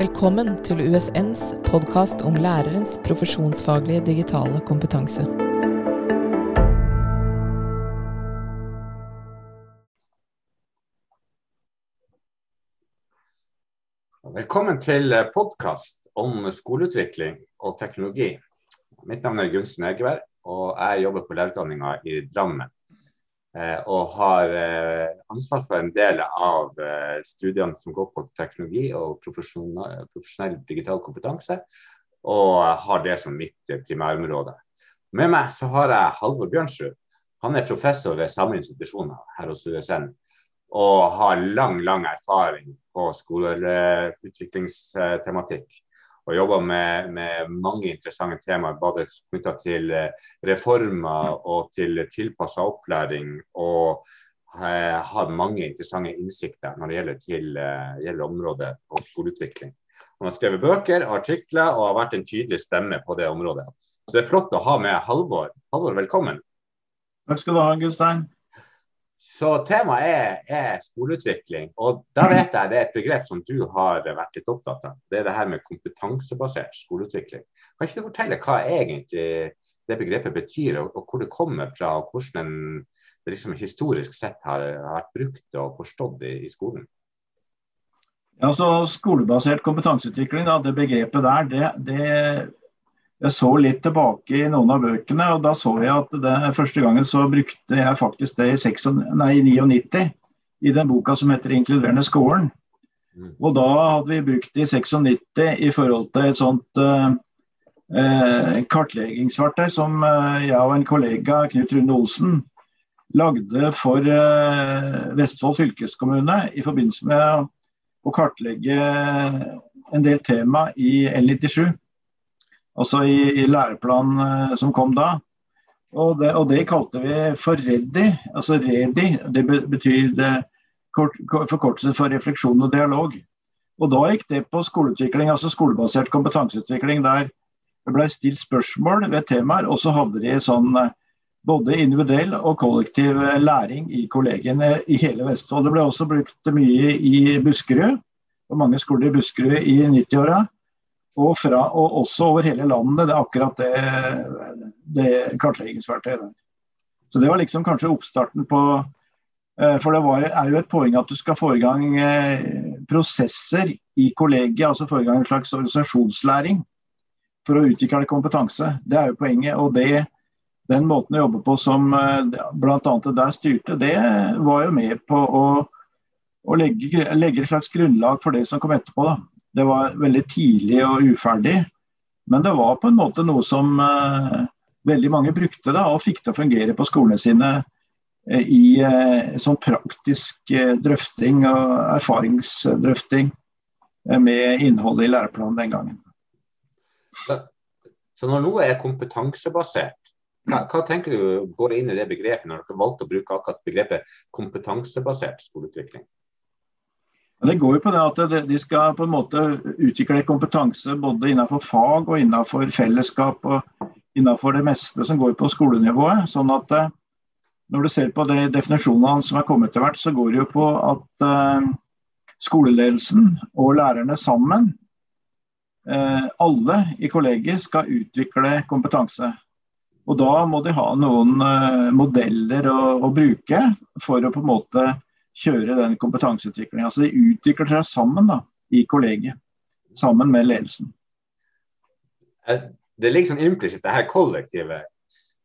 Velkommen til USNs podkast om lærerens profesjonsfaglige digitale kompetanse. Velkommen til podkast om skoleutvikling og teknologi. Mitt navn er Gunsten Egeberg, og jeg jobber på lærerutdanninga i Drammen. Eh, og har eh, ansvar for en del av eh, studiene som går på teknologi og profesjonell, digital kompetanse, og har det som mitt primærområde. Med meg så har jeg Halvor Bjørnsrud. Han er professor ved samme institusjon her hos USN, og har lang, lang erfaring på skoleutviklingstematikk og jobba med, med, mange interessante temaer, både knytta til eh, reformer og til tilpassa opplæring. Og har mange interessante innsikter når det gjelder, til, uh, gjelder området og skoleutvikling. Han har skrevet bøker artikler og har vært en tydelig stemme på det området. Så det er flott å ha med Halvor. Halvor, velkommen. Takk skal du ha, Gustein. Så temaet er, er, skoleutvikling. Og da vet jeg det er et begrep som du har vært litt opptatt av. Det er det her med kompetansebasert skoleutvikling. Kan ikke du fortelle hva egentlig det begrepet betyr, og, og hvor det kommer fra, og hvordan det liksom historisk sett har, har, vært brukt og forstått i, i skolen? Ja, så Skolebasert kompetanseutvikling, da, det begrepet der, det, det jeg så litt tilbake i noen av bøkene, og da så jeg at det, første gangen så brukte jeg faktisk det i 99 i den boka som heter 'Inkluderende skolen'. Mm. Og da hadde vi brukt det i 96 i forhold til et sånt eh, uh, kartleggingsverktøy som uh, jeg og en kollega, Knut Rune Olsen, lagde for Vestfold fylkeskommune i forbindelse med å kartlegge en del tema i L97 altså i, i læreplanen eh, som kom da. Og det, og det, kalte vi for REDI. Altså REDI, det betyr kort, forkortelse for refleksjon og dialog. Og da gikk det på skoleutvikling, altså skolebasert kompetanseutvikling, der det ble stilt spørsmål ved temaer, og så hadde de sånn eh, både individuell og kollektiv eh, læring i kollegiene i hele Vestfold. Det ble også brukt mye i Buskerud, og mange skoler i Buskerud i 90-åra og, fra, og også over hele landet. Det er akkurat det, det kartleggingsverktøyet. Så det var liksom kanskje oppstarten på eh, For det var, er jo et poeng at du skal få i gang eh, prosesser i kollegiet, altså få i gang en slags organisasjonslæring for å utvikle kompetanse. Det er jo poenget. og det den måten å jobbe på som eh, bl.a. det der styrte, det var jo med på å, å legge, legge, et slags grunnlag for det som kom etterpå. Da. Det var veldig tidlig og uferdig. Men det var på en måte noe som eh, veldig mange brukte da, og fikk til å fungere på skolene sine eh, i eh, sånn praktisk drøfting og erfaringsdrøfting med innholdet i læreplanen den gangen. Så når noe er kompetansebasert, hva, hva, tenker du går inn i det begrepet når dere valgte å bruke akkurat begrepet kompetansebasert skoleutvikling? Det går jo på det at de skal på en måte utvikle kompetanse både innenfor fag og innenfor fellesskap og innenfor det meste som går på skolenivået. sånn at eh, når du ser på de definisjonene som er kommet til hvert, så går det jo på at uh, skoleledelsen og lærerne sammen, uh, alle i kollegiet, skal utvikle kompetanse. Og da må de ha noen modeller å, å, bruke for å på en måte kjøre den kompetanseutviklingen. Altså de utvikler seg sammen da, i kollegiet, sammen med ledelsen. Det ligger sånn implisitt det her kollektivet.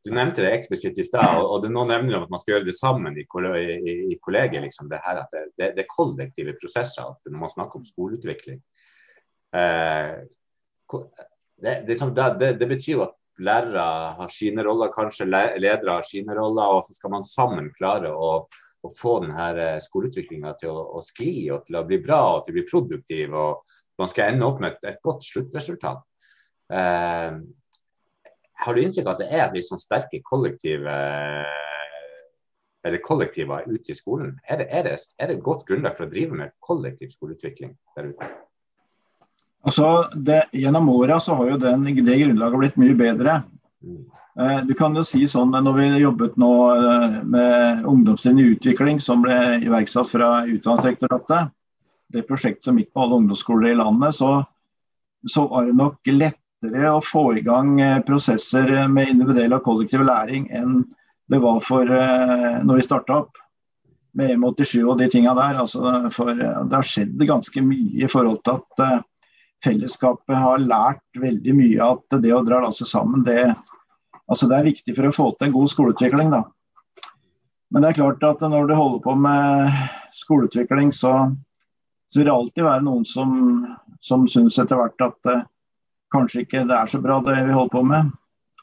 Du nevnte det eksplisitt i stad, og, det nå nevner du at man skal gjøre det sammen i, i, i kollegiet. Liksom, det, her, det, det, det, er kollektive prosesser ofte når man snakker om skoleutvikling. Eh, det, sånn, det, betyr jo at lærere har sine roller, kanskje ledere har sine roller, og så skal man sammen klare å å få denne eh, skoleutviklinga til å, å, skli og til å bli bra og til å bli produktiv. og Man skal ende opp med et, et godt sluttresultat. Eh, har du inntrykk av at det er litt sånn sterke kollektive eller kollektiver ute i skolen? Er det, er, det, er det, et godt grunnlag for å drive med kollektiv skoleutvikling der ute? Altså, det, Gjennom åra har jo den, det grunnlaget blitt mye bedre. Eh, du kan jo si sånn, Når vi jobbet nå eh, med ungdomstrinn i utvikling, som ble iverksatt fra Utdanningsdirektoratet, det prosjektet som gikk på alle ungdomsskoler i landet, så, så var det nok lettere å få i gang eh, prosesser med individuell og kollektiv læring enn det var for når vi starta opp med M87 og de tinga der. Altså, for det har skjedd ganske mye i forhold til at fellesskapet har lært veldig mye at det å dra lasset sammen, det, altså, det er viktig for å få til en god skoleutvikling. da. Men det er klart at når du holder på med skoleutvikling, så, så vil det alltid være noen som, som syns etter hvert at uh, kanskje ikke det er så bra det vi holder på med.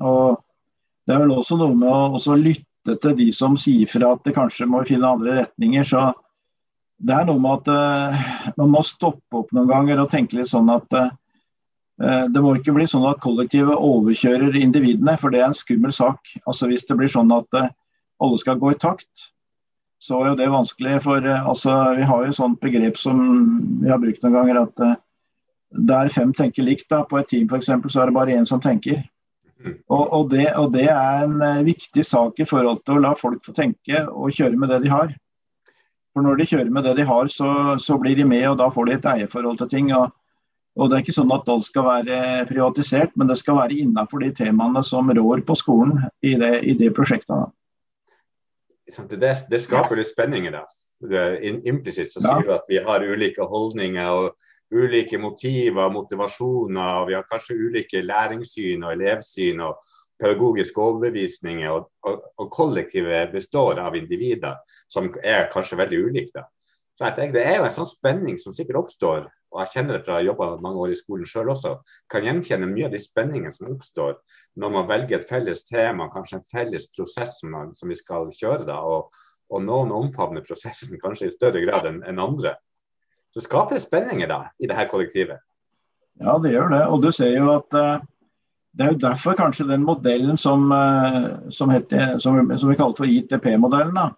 Og det er vel også noe med å også lytte til de som sier fra at det kanskje må finne andre retninger. så det er noe med at uh, man må stoppe opp noen ganger og tenke litt sånn at uh, det må ikke bli sånn at kollektivet overkjører individene, for det er en skummel sak. Altså Hvis det blir sånn at uh, alle skal gå i takt, så er jo det vanskelig. For eh, altså, vi har jo sånt begrep som vi har brukt noen ganger, at der fem tenker likt da, på et team f.eks., så er det bare én som tenker. Mm. Og, og, det, og, det, er en viktig sak i forhold til å la folk få tenke og kjøre med det de har. For når de kjører med det de har, så, så blir de med, og da får de et eierforhold til ting. Og, og Det er ikke sånn at alt skal være privatisert, men det skal være innenfor de temaene som rår på skolen i det, i det prosjektet. Det, det, skaper litt spenninger. da. Implisitt så sier vi at vi har ulike holdninger og ulike motiver og motivasjoner. og Vi har kanskje ulike læringssyn og elevsyn og pedagogiske overbevisninger. Og, og, og kollektivet består av individer som er kanskje veldig ulike. Jeg Det er jo en sånn spenning som sikkert oppstår og jeg kjenner det fra å jobba mange år i skolen sjøl også, kan gjenkjenne mye av de spenningene som oppstår når man velger et felles tema, kanskje en felles prosess som, man, som vi skal kjøre. da, og, og, noen omfavner prosessen kanskje i større grad enn en andre. Så skaper det spenninger da, i det her kollektivet. Ja, det gjør det. Og du ser jo at uh, det er jo derfor kanskje den modellen som, uh, som, heter, som, som vi kaller for ITP-modellen, da.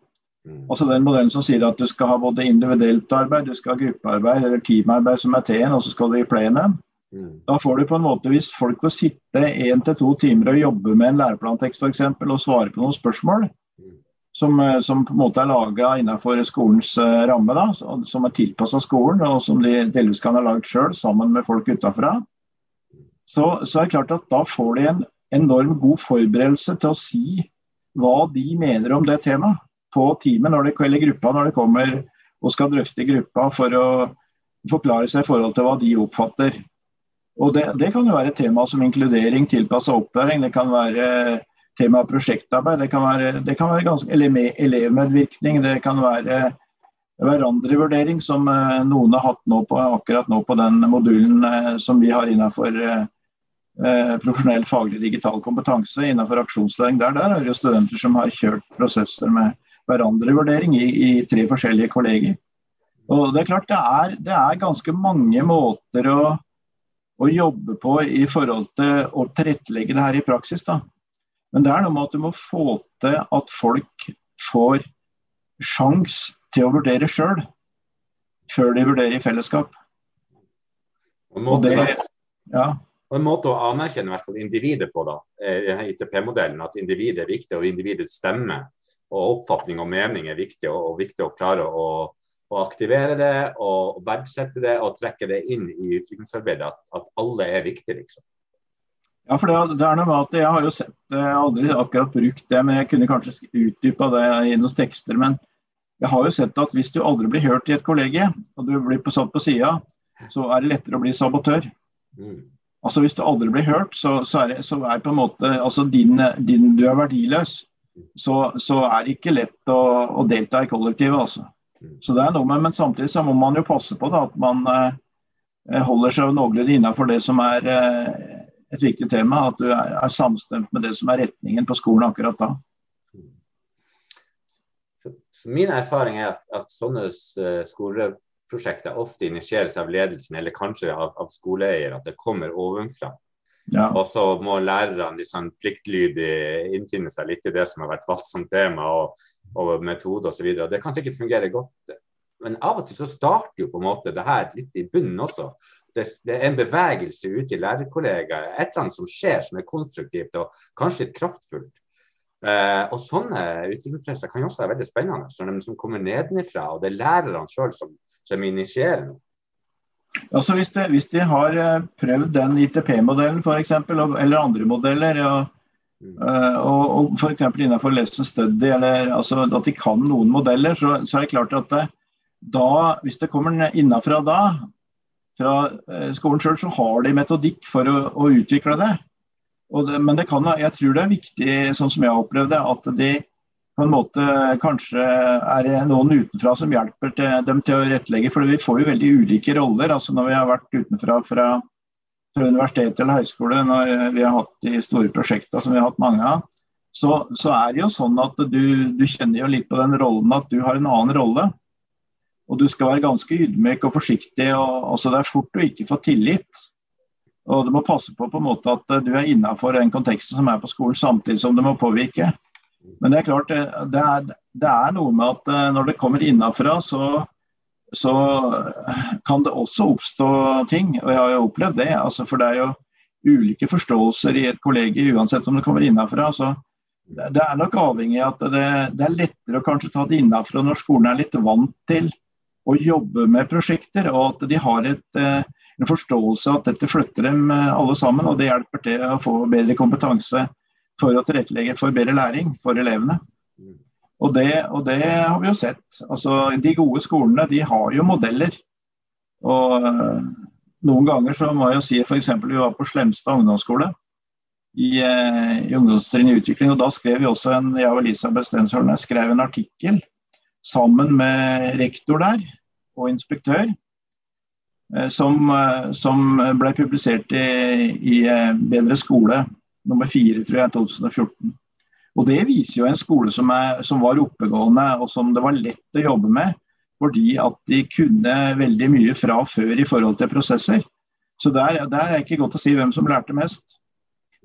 Altså den modellen som sier at du skal ha både individuelt arbeid, du skal ha gruppearbeid eller teamarbeid som er T-en, og så skal du i plenum. Mm. Da får du på en måte, Hvis folk får sitte én til to timer og jobbe med en læreplantekst f.eks. og svare på noen spørsmål mm. som, eh, som, på en måte er laga innenfor skolens uh, ramme, da, som er tilpassa skolen, og som de delvis kan ha lagd sjøl sammen med folk utafra, så, så, er det klart at da får de en enorm god forberedelse til å si hva de mener om det temaet på teamet det, eller gruppa når det kommer og skal drøfte gruppa for å forklare seg i forhold til hva de oppfatter. Og det, det kan jo være tema som inkludering, tilpassa opplæring, det kan være tema prosjektarbeid, det kan være, det kan være ganske, elevmedvirkning, det kan være hverandrevurdering, som eh, noen har hatt nå på, akkurat nå på den modulen eh, som vi har innenfor eh, profesjonell faglig digital kompetanse innenfor aksjonslæring. Der, der er det jo studenter som har kjørt prosesser med hverandrevurdering i, i tre forskjellige kolleger. Og Det er klart det er, det er ganske mange måter å, å, jobbe på i forhold til å tilrettelegge det her i praksis. da. Men det er noe med at du må få til at folk får sjans til å vurdere sjøl, før de vurderer i fellesskap. Og det, ja. Og En måte å anerkjenne i hvert fall individet på, da, i ITP-modellen, at individet er viktig og individets stemme og oppfatning og mening er viktig, og, og viktig å klare å, å, aktivere det og verdsette det og trekke det inn i utviklingsarbeidet. At, at alle er viktige, liksom. Ja, for det, det, er noe med at Jeg har jo sett, jeg har aldri akkurat brukt det, men jeg kunne kanskje utdypa det i noen tekster. Men jeg har jo sett at hvis du aldri blir hørt i et kollegie, og du blir satt på sida, så er det lettere å bli sabotør. Mm. Altså Hvis du aldri blir hørt, så, så, er, det, så er på en måte altså din, din, Du er verdiløs så, så, er det ikke lett å, å delta i kollektivet. Altså. Så det er noe med, Men samtidig så må man jo passe på da, at man eh, holder seg noenlunde innenfor det som er eh, et viktig tema. At du er, er, samstemt med det som er retningen på skolen akkurat da. Så, så min erfaring er at, at sånne uh, skoleprosjekter ofte initieres av ledelsen eller kanskje av, av skoleeier. At det kommer ovenfra. Ja. Og så må lærerne liksom pliktlydig innfinne seg litt i det som har vært valgt som tema, og, og metode osv. Det kan sikkert fungere godt. Men av og til så starter jo på en måte det her litt i bunnen også. Det, det er en bevegelse ute i lærerkollegaer, et eller annet som skjer som er konstruktivt og kanskje litt kraftfullt. Eh, og sånne utviklingsprosesser kan jo også være veldig spennende, når de som kommer nedenfra, og det er lærerne sjøl som, som initierer noe. Altså hvis, de, hvis de har eh, prøvd den ITP-modellen f.eks., eller andre modeller, og, mm. uh, og, og f.eks. innenfor lesson study, eller altså, at de kan noen modeller, så, så er det klart at det, da, hvis det kommer innenfra da, fra skolen sjøl, så har de metodikk for å, å utvikle det. det. Men det kan, jeg tror det er viktig, sånn som jeg har opplevd det, at de på en måte kanskje er det noen utenfra som hjelper til, dem til å rettlegge. For vi får jo veldig ulike roller. altså Når vi har vært utenfra fra, fra universitet eller høyskole, når vi har hatt de store prosjektene som vi har hatt mange av, så, så er det jo sånn at du, du, kjenner jo litt på den rollen at du har en annen rolle. Og du skal være ganske ydmyk og forsiktig. og altså Det er fort å ikke få tillit. Og du må passe på på en måte at du er innafor den konteksten som er på skolen, samtidig som du må påvirke. Men det er klart, det er, det er noe med at eh, når det kommer innafra, så, så, kan det også oppstå ting. Og jeg har jo opplevd det. Altså, for det er jo ulike forståelser i et kollegium uansett om det kommer innafra. Det er nok avhengig av at det, det, er lettere å kanskje ta det innafra når skolen er litt vant til å jobbe med prosjekter, og at de har et, eh, en forståelse at dette flytter dem eh, alle sammen, og det hjelper til å få bedre kompetanse for å tilrettelegge for bedre læring for elevene. Og det, og det har vi jo sett. Altså, de gode skolene de har jo modeller. Og eh, noen ganger så må jeg jo si f.eks. vi var på Slemstad ungdomsskole i, eh, i ungdomstrinn i utvikling. og Da skrev vi også en, jeg og Elisabeth Stensholm skrev en artikkel sammen med rektor der og inspektør. Eh, som, som ble publisert i, i Bedre skole nummer fire, tror jeg, 2014. Og Det viser jo en skole som, er, som, var oppegående og som det var lett å jobbe med. Fordi at de kunne veldig mye fra før i forhold til prosesser. Så der, der er det ikke godt å si hvem som lærte mest.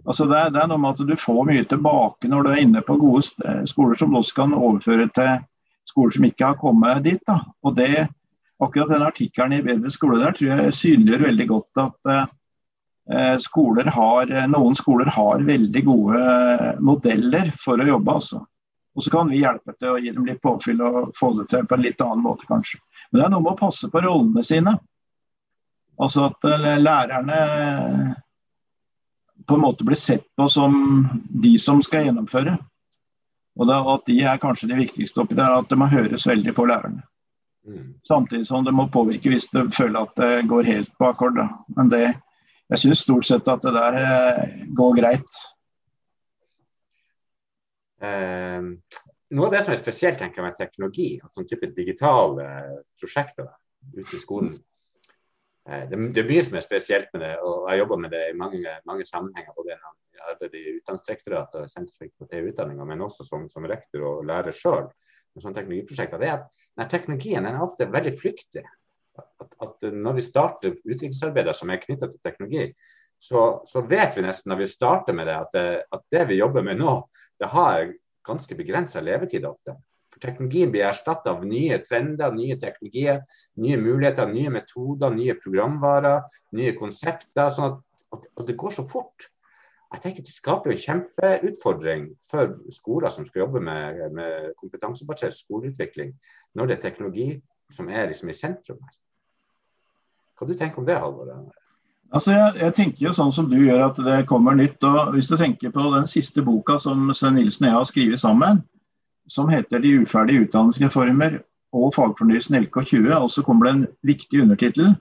Altså det, det er noe med at du får mye tilbake når du er inne på gode skoler som også kan overføre til skoler som ikke har kommet dit. Da. Og det, akkurat den artikkelen i Bedre skole der tror jeg synliggjør veldig godt at Eh, skoler har, eh, noen skoler har veldig gode eh, modeller for å jobbe. Altså. Og så kan vi hjelpe til å gi dem litt påfyll og få det til på en litt annen måte, kanskje. Men det er noe med å passe på rollene sine. Altså at lærerne på en måte blir sett på som de som skal gjennomføre. Og da, at de er kanskje det viktigste oppi det, at det må høres veldig på lærerne. Mm. Samtidig som det må påvirke hvis du føler at det går helt på akkord. Men det, jeg syns stort sett at det der eh, går greit. Eh, noe av det som er spesielt tenker jeg, med teknologi, sånn type digitale prosjekter ute i skolen eh, det, det, er mye som er spesielt med det, og jeg jobber med det i mange, mange sammenhenger. både arbeid i Utdanningsdirektoratet og Senter for IKT-utdanninga, men også som, som, rektor og lærer sjøl. Sånne teknologiprosjekter, det er at Teknologien er ofte veldig flyktig at, at, når vi starter utviklingsarbeider som er knyttet til teknologi, så, så, vet vi nesten når vi starter med det, at det, at det vi jobber med nå, det har ganske begrensa levetid ofte. For teknologien blir erstatta av nye trender, nye teknologier, nye muligheter, nye metoder, nye programvarer, nye konsepter. sånn at, at det går så fort. Jeg tenker Det skaper en kjempeutfordring for skoler som skal jobbe med, med kompetansebasert skoleutvikling, når det er teknologi som er liksom i sentrum her. Hva du tenker om det, Halvor? Altså, jeg, jeg, tenker jo sånn som du gjør, at det kommer nytt. og Hvis du tenker på den siste boka som Svein Nilsen og jeg har skrevet sammen, som heter 'De uferdige utdanningsreformer og fagfornyelsen LK20', og så kommer det en viktig undertittel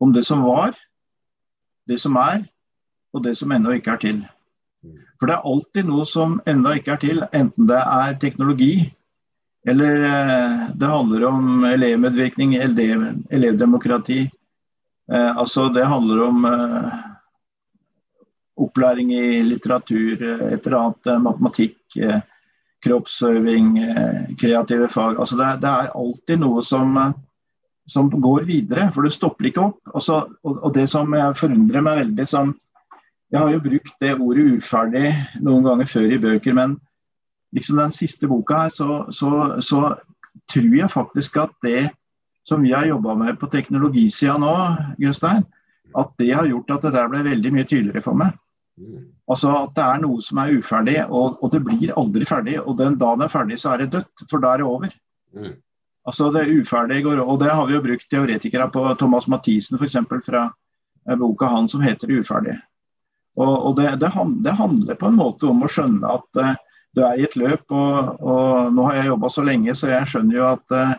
om det som var, det som er, og det som ennå ikke er til. For det er alltid noe som ennå ikke er til, enten det er teknologi, eller eh, det handler om elevmedvirkning, elevdemokrati, Eh, altså det handler om eh, opplæring i litteratur, eh, et eller annet matematikk, kroppsøving, kreative fag. Altså det, det, er alltid noe som, som, går videre, for det stopper ikke opp. Altså, og, og, det som forundrer meg veldig som Jeg har jo brukt det ordet uferdig noen ganger før i bøker, men liksom den siste boka her, så, så, så tror jeg faktisk at det som vi har jobba med på teknologisida nå, Gustein, at det har gjort at det der ble veldig mye tydeligere for meg. Mm. Altså at det er noe som er uferdig, og, og det blir aldri ferdig. Og den dagen det er ferdig, så er det dødt, for da er det over. Mm. Altså det uferdige går Og det har vi jo brukt teoretikere på. Thomas Mathisen f.eks. fra eh, boka han som heter 'Uferdig'. Og, og det, det, det, handler på en måte om å skjønne at uh, du er i et løp. Og, og nå har jeg jobba så lenge, så jeg skjønner jo at uh,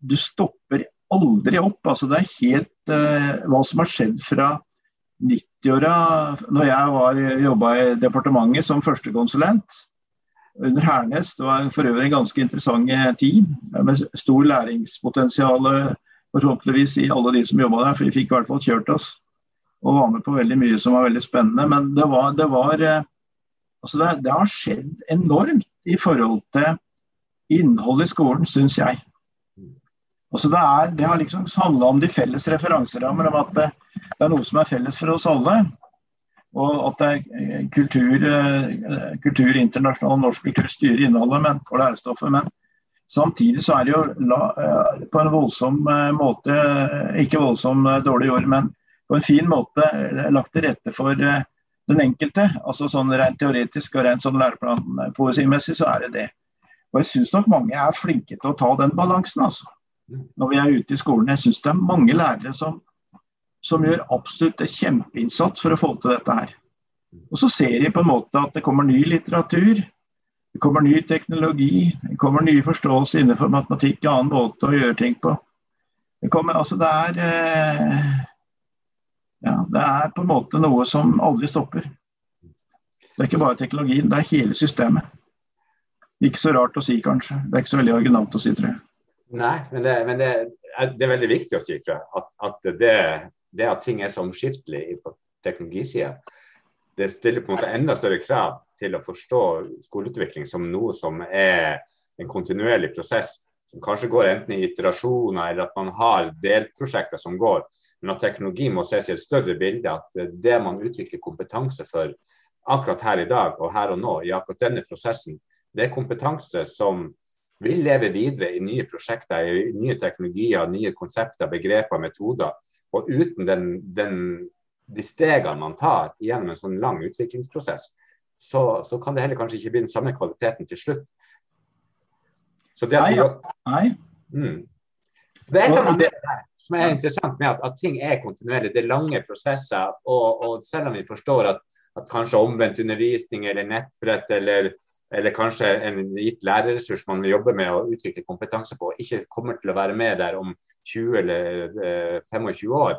du stopper aldri opp. Altså det er helt uh, hva som har skjedd fra 90-åra, når jeg jobba i departementet som førstekonsulent under Hernes. Det var for øvrig en ganske interessant tid med stor læringspotensial forhåpentligvis i alle de som jobba der, for de fikk i hvert fall kjørt oss og var med på veldig mye som var veldig spennende. Men det, var, det, var, eh, altså det, det har skjedd enormt i forhold til innholdet i skolen, syns jeg. Altså det, er, det, har liksom handla om de felles referanserammer, om at det, det, er noe som er felles for oss alle. Og at det er eh, kultur, eh, kultur internasjonal norsk kultur styrer innholdet men, og lærestoffet. Men samtidig så er det jo la, på en voldsom måte, ikke voldsom dårlig ord, men på en fin måte lagt til rette for eh, den enkelte. altså sånn Rent teoretisk og rent sånn læreplanpoesimessig så er det det. Og jeg syns nok mange er flinke til å ta den balansen, altså. Når vi er ute i skolen. Jeg syns det er mange lærere som, som gjør absolutt en kjempeinnsats for å få til dette her. Og så ser de på en måte at det kommer ny litteratur, det kommer ny teknologi, det kommer nye forståelser innenfor matematikk og annen måte å gjøre ting på. Det kommer, altså det er eh, ja, det er på en måte noe som aldri stopper. Det er ikke bare teknologien, det er hele systemet. Ikke så rart å si, kanskje. Det er ikke så veldig originalt å si, tror jeg. Nei, men det, men det, er, det er, veldig viktig å si, ifra. At, at det, det, at ting er så omskiftelig på teknologisida, det stiller på en måte enda større krav til å forstå skoleutvikling som noe som er en kontinuerlig prosess. Som kanskje går enten i iterasjoner eller at man har delprosjekter som går men at teknologi må ses i et større bilde. At det man utvikler kompetanse for akkurat her i dag og her og nå, i akkurat denne prosessen, det er kompetanse som vil leve videre i nye prosjekter, i nye teknologier, nye konsepter, begreper, metoder. Og uten den, den, de stegene man tar gjennom en sånn lang utviklingsprosess, så, så, kan det heller kanskje ikke bli den samme kvaliteten til slutt. Så det vi, Nei. Mm. Så det er et eller annet som er interessant med at, at, ting er kontinuerlig. Det er lange prosesser. Og, og selv om vi forstår at, at, kanskje omvendt undervisning eller nettbrett eller, eller kanskje en gitt lærerressurs man vil jobbe med å utvikle kompetanse på, ikke kommer til å være med der om 20 eller eh, 25 år,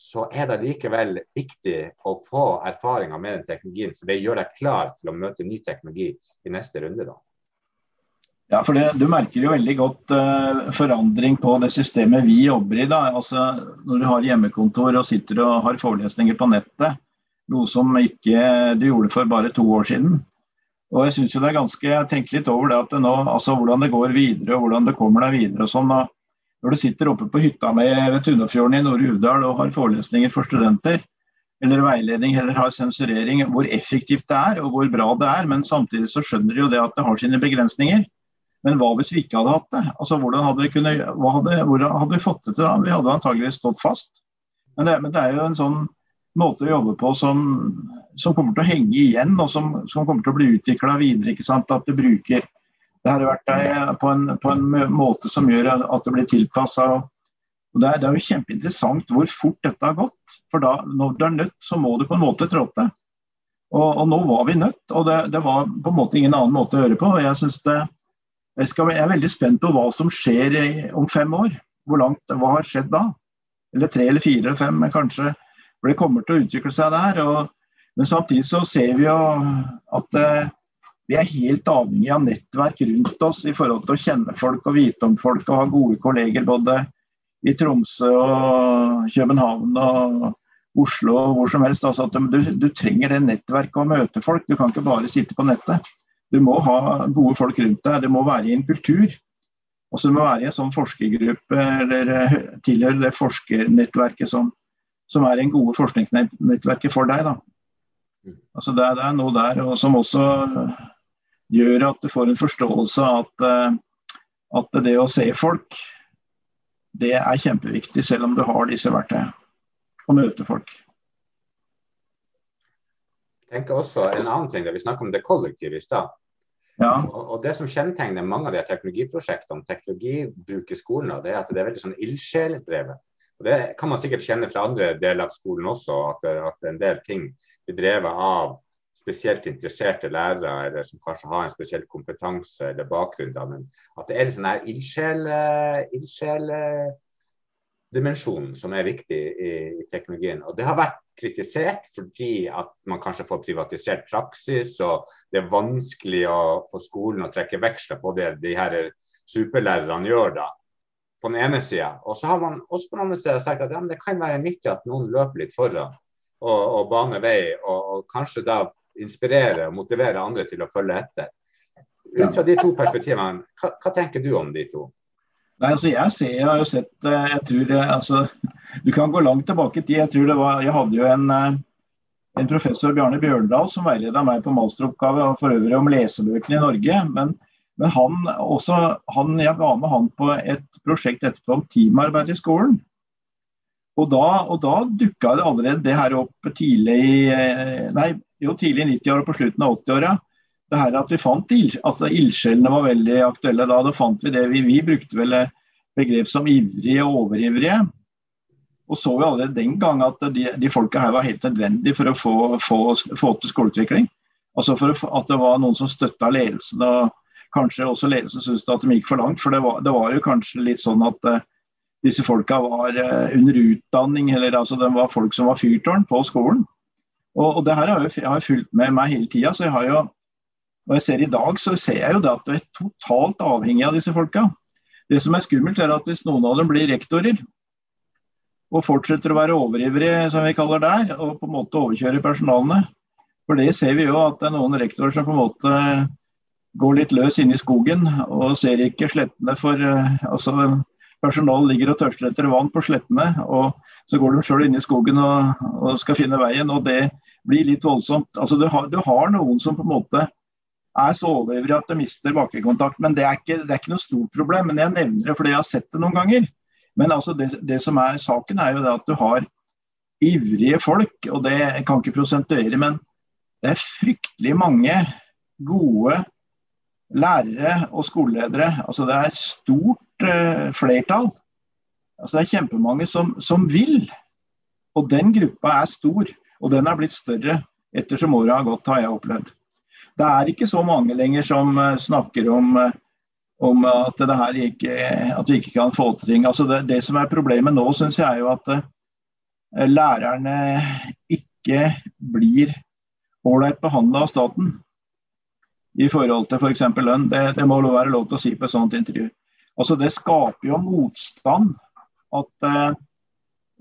så er det likevel viktig å få erfaringer med den teknologien. For det gjør deg klar til å møte ny teknologi i neste runde. da. Ja, for det, Du merker jo veldig godt uh, forandring på det systemet vi jobber i. da, altså Når du har hjemmekontor og sitter og har forelesninger på nettet, noe som ikke du gjorde for bare to år siden. Og Jeg synes jo det er ganske, jeg tenker litt over det at det nå, altså hvordan det går videre og hvordan det kommer deg videre. og sånn, Når du sitter oppe på hytta med ved Tunnafjorden i Nord-Uvdal og har forelesninger for studenter, eller veiledning eller har sensurering, hvor effektivt det er og hvor bra det er. Men samtidig så skjønner de jo det at det har sine begrensninger. Men hva hvis vi ikke hadde hatt det? Altså, hvordan hadde vi, kunnet, hadde, hvordan hadde vi fått det til da? Vi hadde antageligvis stått fast. Men det, men det, er jo en sånn måte å jobbe på som, som kommer til å henge igjen, og som, som kommer til å bli utvikla videre. ikke sant? At du bruker det her verktøyet på en, på en måte som gjør at det blir tilpassa. Det, er, det er jo kjempeinteressant hvor fort dette har gått. For da, når du er nødt, så må du på en måte trå til. Og, og, nå var vi nødt, og det, det, var på en måte ingen annen måte å høre på. og jeg det jeg, skal, jeg, er veldig spent på hva som skjer i, om fem år. Hvor langt, Hva har skjedd da? Eller tre eller fire eller fem, kanskje. For det kommer til å utvikle seg der. Og, men samtidig så ser vi jo at eh, vi er helt avhengig av nettverk rundt oss i forhold til å kjenne folk og vite om folk og ha gode kolleger både i Tromsø og København og Oslo og hvor som helst. Altså du, du, trenger det nettverket å møte folk. Du kan ikke bare sitte på nettet. Du må ha gode folk rundt deg. Det må være i en kultur. Og så må være i en sånn forskergruppe eller eh, tilhøre det forskernettverket som, som er en gode forskningsnettverket for deg. Da. Mm. Altså det, det, er noe der og som også gjør at du får en forståelse av at, eh, at det å se folk, det er kjempeviktig, selv om du har disse verktøyene. Å møte folk. tenker også en annen ting, da Vi snakker om det kollektive i stad. Ja. Og, og, Det som kjennetegner mange av de teknologiprosjektene, teknologibruk i skolen, det er at det er veldig sånn ildsjeldrevet. Og Det kan man sikkert kjenne fra andre deler av skolen også, at, at en del ting blir drevet av spesielt interesserte lærere, eller som kanskje har en spesiell kompetanse eller bakgrunn. Da, men at det er en sånn her ildsjeldimensjonen som er viktig i, i, teknologien. Og Det har vært kritisert fordi at man kanskje får privatisert praksis, og det er vanskelig å, for skolen å trekke veksler på det de her superlærerne gjør. da på den ene sida. Og så har man også på den andre sida sagt at ja, det kan være nyttig at noen løper litt foran og, og baner vei, og, og, kanskje da inspirere og motivere andre til å følge etter. Ut fra de to perspektivene, hva, hva tenker du om de to? Nei, altså Jeg ser, jeg har jo sett eh, jeg tror altså, Du kan gå langt tilbake i tid. Jeg tror det var, jeg hadde jo en, eh, en professor, Bjarne Bjørndal, som veileda meg på masteroppgave for øvrig om lesebøkene i Norge. Men, men han, også, han, jeg var med han på et prosjekt etterpå om teamarbeid i skolen. Og da, og da dukka det allerede det her opp tidlig i nei, jo, tidlig 90-åra og på slutten av 80-åra. Det her at vi fant altså Ildsjelene var veldig aktuelle da. Da fant vi det. Vi, vi brukte vel begrep som ivrige og overivrige. Og så vi allerede den gang at de, de folka her var helt nødvendige for å få, få, få til skoleutvikling. Altså for at det var noen som støtta ledelsen. og Kanskje også ledelsen syntes at de gikk for langt. For det var, det var jo kanskje litt sånn at uh, disse folka var uh, under utdanning, eller altså det var folk som var fyrtårn på skolen. Og, og det her har jeg, har fulgt med meg hele tida. Så jeg har jo og jeg ser I dag så ser jeg jo det at du er totalt avhengig av disse folka. Det som er skummelt, er at hvis noen av dem blir rektorer og fortsetter å være overivrige, som vi kaller der, og på en måte overkjøre personalene For det ser vi jo at det er noen rektorer som på en måte går litt løs inne i skogen og ser ikke slettene for eh, altså Personalet ligger og tørster etter vann på slettene, og så går de sjøl inn i skogen og, og, skal finne veien. og Det blir litt voldsomt. Altså, du har, du har noen som på en måte er så overivrige at de mister bakkekontakt. Men det er, ikke, det er, ikke, noe stort problem. Men jeg nevner det fordi jeg har sett det noen ganger. Men altså det, det, som er saken, er jo det at du har ivrige folk, og det kan ikke prosentuere, men det er fryktelig mange gode lærere og skoleledere. Altså det er stort uh, flertall. Altså det er kjempemange som, som, vil. Og den gruppa er stor. Og den er blitt større ettersom året har gått, har jeg opplevd. Det er ikke så mange lenger som uh, snakker om, uh, om at, ikke, at, vi ikke kan få til ting. Altså det, det, som er problemet nå, syns jeg er jo at lærerne ikke blir ålreit behandla av staten i forhold til f.eks. For lønn. Det, det, må være lov til å si på et sånt intervju. Altså Det skaper jo motstand at uh,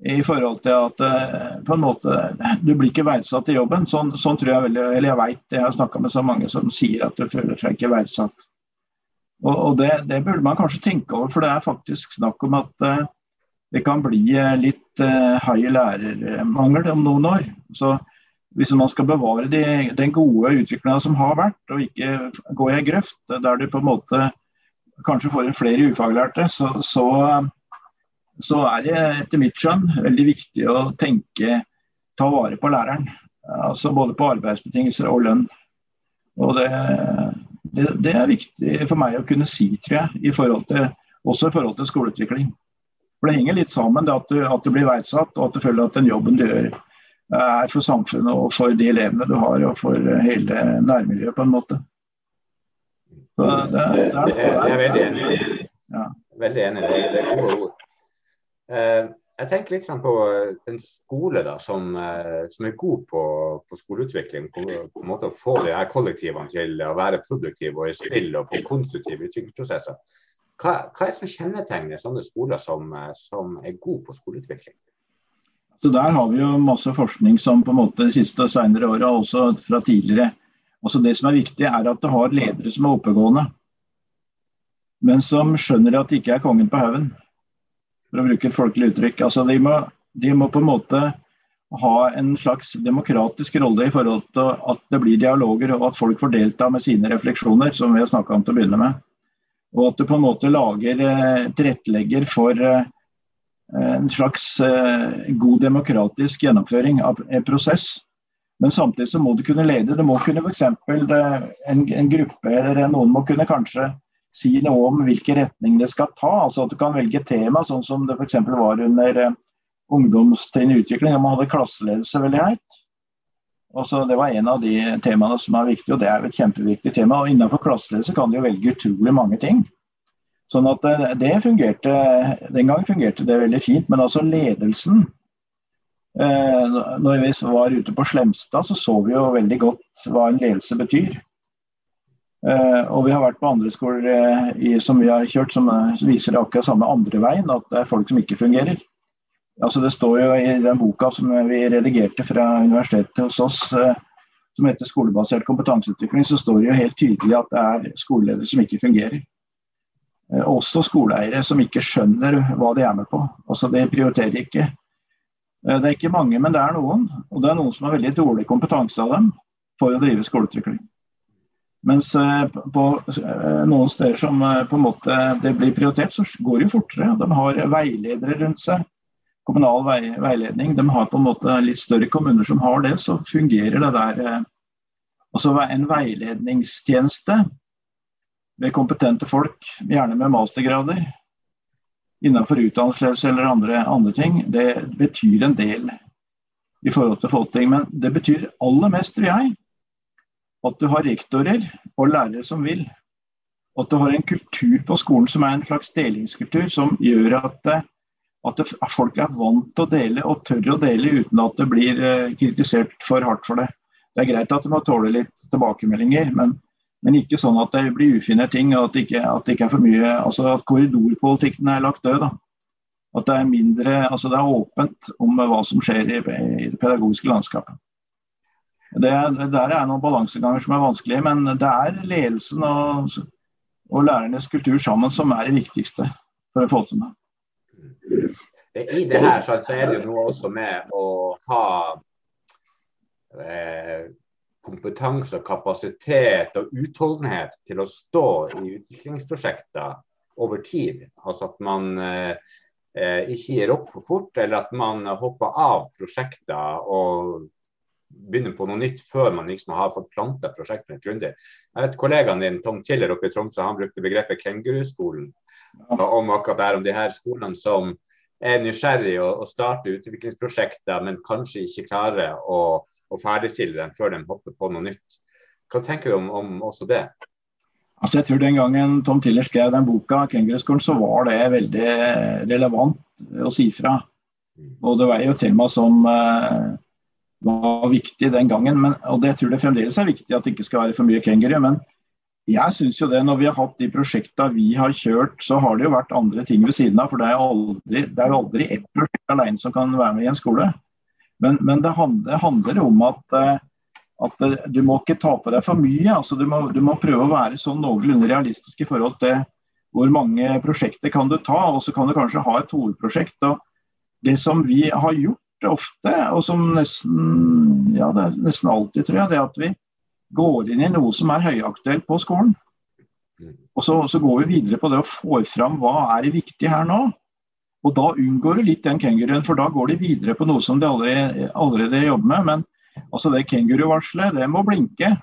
i forhold til at uh, på en måte du blir ikke verdsatt i jobben. Sånn, sånn tror jeg veldig, eller jeg vet, jeg har snakka med så mange som sier at du føler seg ikke verdsatt. Og, og det, det, burde man kanskje tenke over, for det er faktisk snakk om at uh, det kan bli litt uh, høy lærermangel om noen år. Så hvis man skal bevare de, den gode utviklinga som har vært, og ikke gå i grøft der du på en måte kanskje får inn flere ufaglærte, så, så, så, er det etter mitt skjønn veldig viktig å tenke ta vare på læreren. Altså både på arbeidsbetingelser og lønn. Og det, det, det, er viktig for meg å kunne si, tror jeg, i til, også i forhold til skoleutvikling. For Det henger litt sammen, det at du, at du blir verdsatt og at du føler at den jobben du gjør er for samfunnet og for de elevene du har, og for hele nærmiljøet, på en måte. Det, det, det, jeg er veldig enig. i Ja. Veldig enig. Det, er gode ord. Eh, jeg tenker litt på en skole da, som, eh, som er god på, på skoleutvikling. På, på, en måte Å få de her kollektivene til å være produktive og i spill og få konstruktive utviklingsprosesser. Hva, hva er det som kjennetegner sånne skoler som, eh, som er gode på skoleutvikling? Så Der har vi jo masse forskning som på en måte de siste og senere åra, også fra tidligere. Altså Det som er viktig, er at du har ledere som er oppegående. Men som skjønner at det ikke er kongen på haugen, for å bruke et folkelig uttrykk. Altså de må, de må på en måte ha en slags demokratisk rolle i forhold til at det blir dialoger, og at folk får delta med sine refleksjoner, som vi har snakka om til å begynne med. Og at du på en måte lager, eh, tilrettelegger for eh, en slags eh, god demokratisk gjennomføring av en prosess. Men samtidig så må du kunne lede. Det må kunne f.eks. En, en gruppe eller noen må kunne kanskje si noe om hvilken retning det skal ta. altså At du kan velge tema, sånn som det f.eks. var under eh, ungdomstrinn utvikling. Da man hadde klasseledelse veldig høyt. Også, det var en av de temaene som er viktige, og det er et kjempeviktig tema. og Innenfor klasseledelse kan du velge utrolig mange ting. Sånn at eh, det fungerte, Den gang fungerte det veldig fint, men altså ledelsen eh, Når vi var ute på Slemstad, så så vi jo veldig godt hva en ledelse betyr. Eh, og vi har vært på andre skoler som vi har kjørt som viser det akkurat samme andre veien, at det er folk som ikke fungerer. Altså det står jo i den boka som vi redigerte fra universitetet hos oss, som heter 'Skolebasert kompetanseutvikling', så står det jo helt tydelig at det er skoleledere som ikke fungerer. Eh, også skoleeiere som ikke skjønner hva de er med på. Altså De prioriterer ikke. Eh, det er ikke mange, men det er noen. Og det er noen som har veldig dårlig kompetanse av dem for å drive skoleutvikling. Mens på noen steder som på en måte det blir prioritert, så går det jo fortere. De har veiledere rundt seg kommunal vei, veiledning. De har på en måte litt større kommuner som har det, så fungerer det der eh, Altså en veiledningstjeneste med kompetente folk, gjerne med mastergrader, innenfor utdannelsesledelse eller andre, andre, ting, det betyr en del i forhold til folketing. Men det betyr aller mest, tror jeg, at du har rektorer og lærere som vil. At du har en kultur på skolen som er en slags delingskultur, som gjør at eh, at folk er vant til å dele og tør å dele uten at det blir eh, kritisert for hardt for det. Det er greit at du må tåle litt tilbakemeldinger, men, men ikke sånn at det blir ufine ting. At det ikke, at ikke er for mye, altså at korridorpolitikken er lagt død. da. At det er mindre, altså det er åpent om hva som skjer i, i det pedagogiske landskapet. Det der er noen balanseganger som er vanskelige, men det er ledelsen og, og lærernes kultur sammen som er det viktigste for å få til det. I det her så er det jo noe også med å ha eh, kompetanse og kapasitet og utholdenhet til å stå i utviklingsprosjekter over tid. Altså at man eh, ikke gir opp for fort, eller at man hopper av prosjekter og begynner på noe nytt før man liksom har fått planta prosjektet grundig. Jeg vet Kollegaen din Tom Tiller oppe i Tromsø han brukte begrepet kenguruskolen om akkurat det her, om de her skolene som er nysgjerrig og, og starter utviklingsprosjekter, men kanskje ikke klarer å, å ferdigstille dem før de hopper på noe nytt. Hva tenker du om, om også det? Altså jeg tror Den gangen Tom Tiller skrev den boka, 'Kenguruskolen', så var det veldig relevant å si fra. Mm. Og Det var jo tema som uh, var viktig den gangen. Men, og det, jeg tror det fremdeles er viktig at det ikke skal være for mye kenguru. Men jeg syns jo det, når vi har hatt de prosjekta vi har kjørt, så har det jo vært andre ting ved siden av. For det er jo aldri, det er aldri ett prosjekt alene som kan være med i en skole. Men, men det, handler, om at, eh, at, eh, du må ikke ta på deg for mye. altså Du må, du må prøve å være sånn noenlunde realistisk i forhold til hvor mange prosjekter kan du ta. Og så kan du kanskje ha et hovedprosjekt. og Det som vi har gjort ofte, og som nesten, ja, det er nesten alltid, tror jeg, det at vi går inn i noe som er høyaktuelt på skolen. Mm. Og så, så, går vi videre på det og får fram hva er det viktig her nå. Og da unngår du litt den kenguruen, for da går de videre på noe som de allerede, allerede jobber med. Men altså det kenguruvarselet, det må blinke.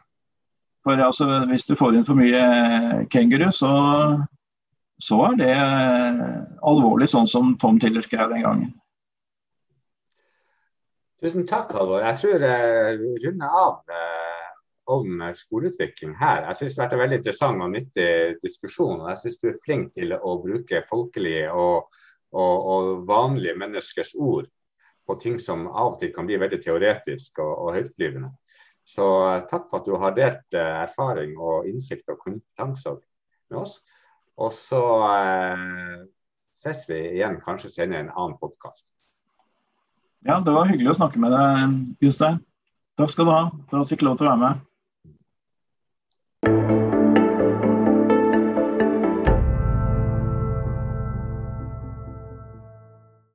For altså, hvis du får inn for mye kenguru, så, så er det alvorlig, sånn som Tom Tiller skrev den gangen. Tusen takk, Halvor. Jeg tror jeg runder av eh, om skoleutvikling her. Jeg synes Det har vært en veldig interessant og nyttig diskusjon. og Jeg synes du er flink til å bruke folkelige og, og, og, vanlige menneskers ord på ting som av og til kan bli veldig teoretisk og, og høytflyvende. Så eh, takk for at du har delt eh, erfaring og innsikt og kompetanse med oss. Og så eh, ses vi igjen kanskje senere i en annen podkast. Ja, det var hyggelig å snakke med deg, Jostein. Takk skal du ha for at jeg fikk lov til å være med. Thank you.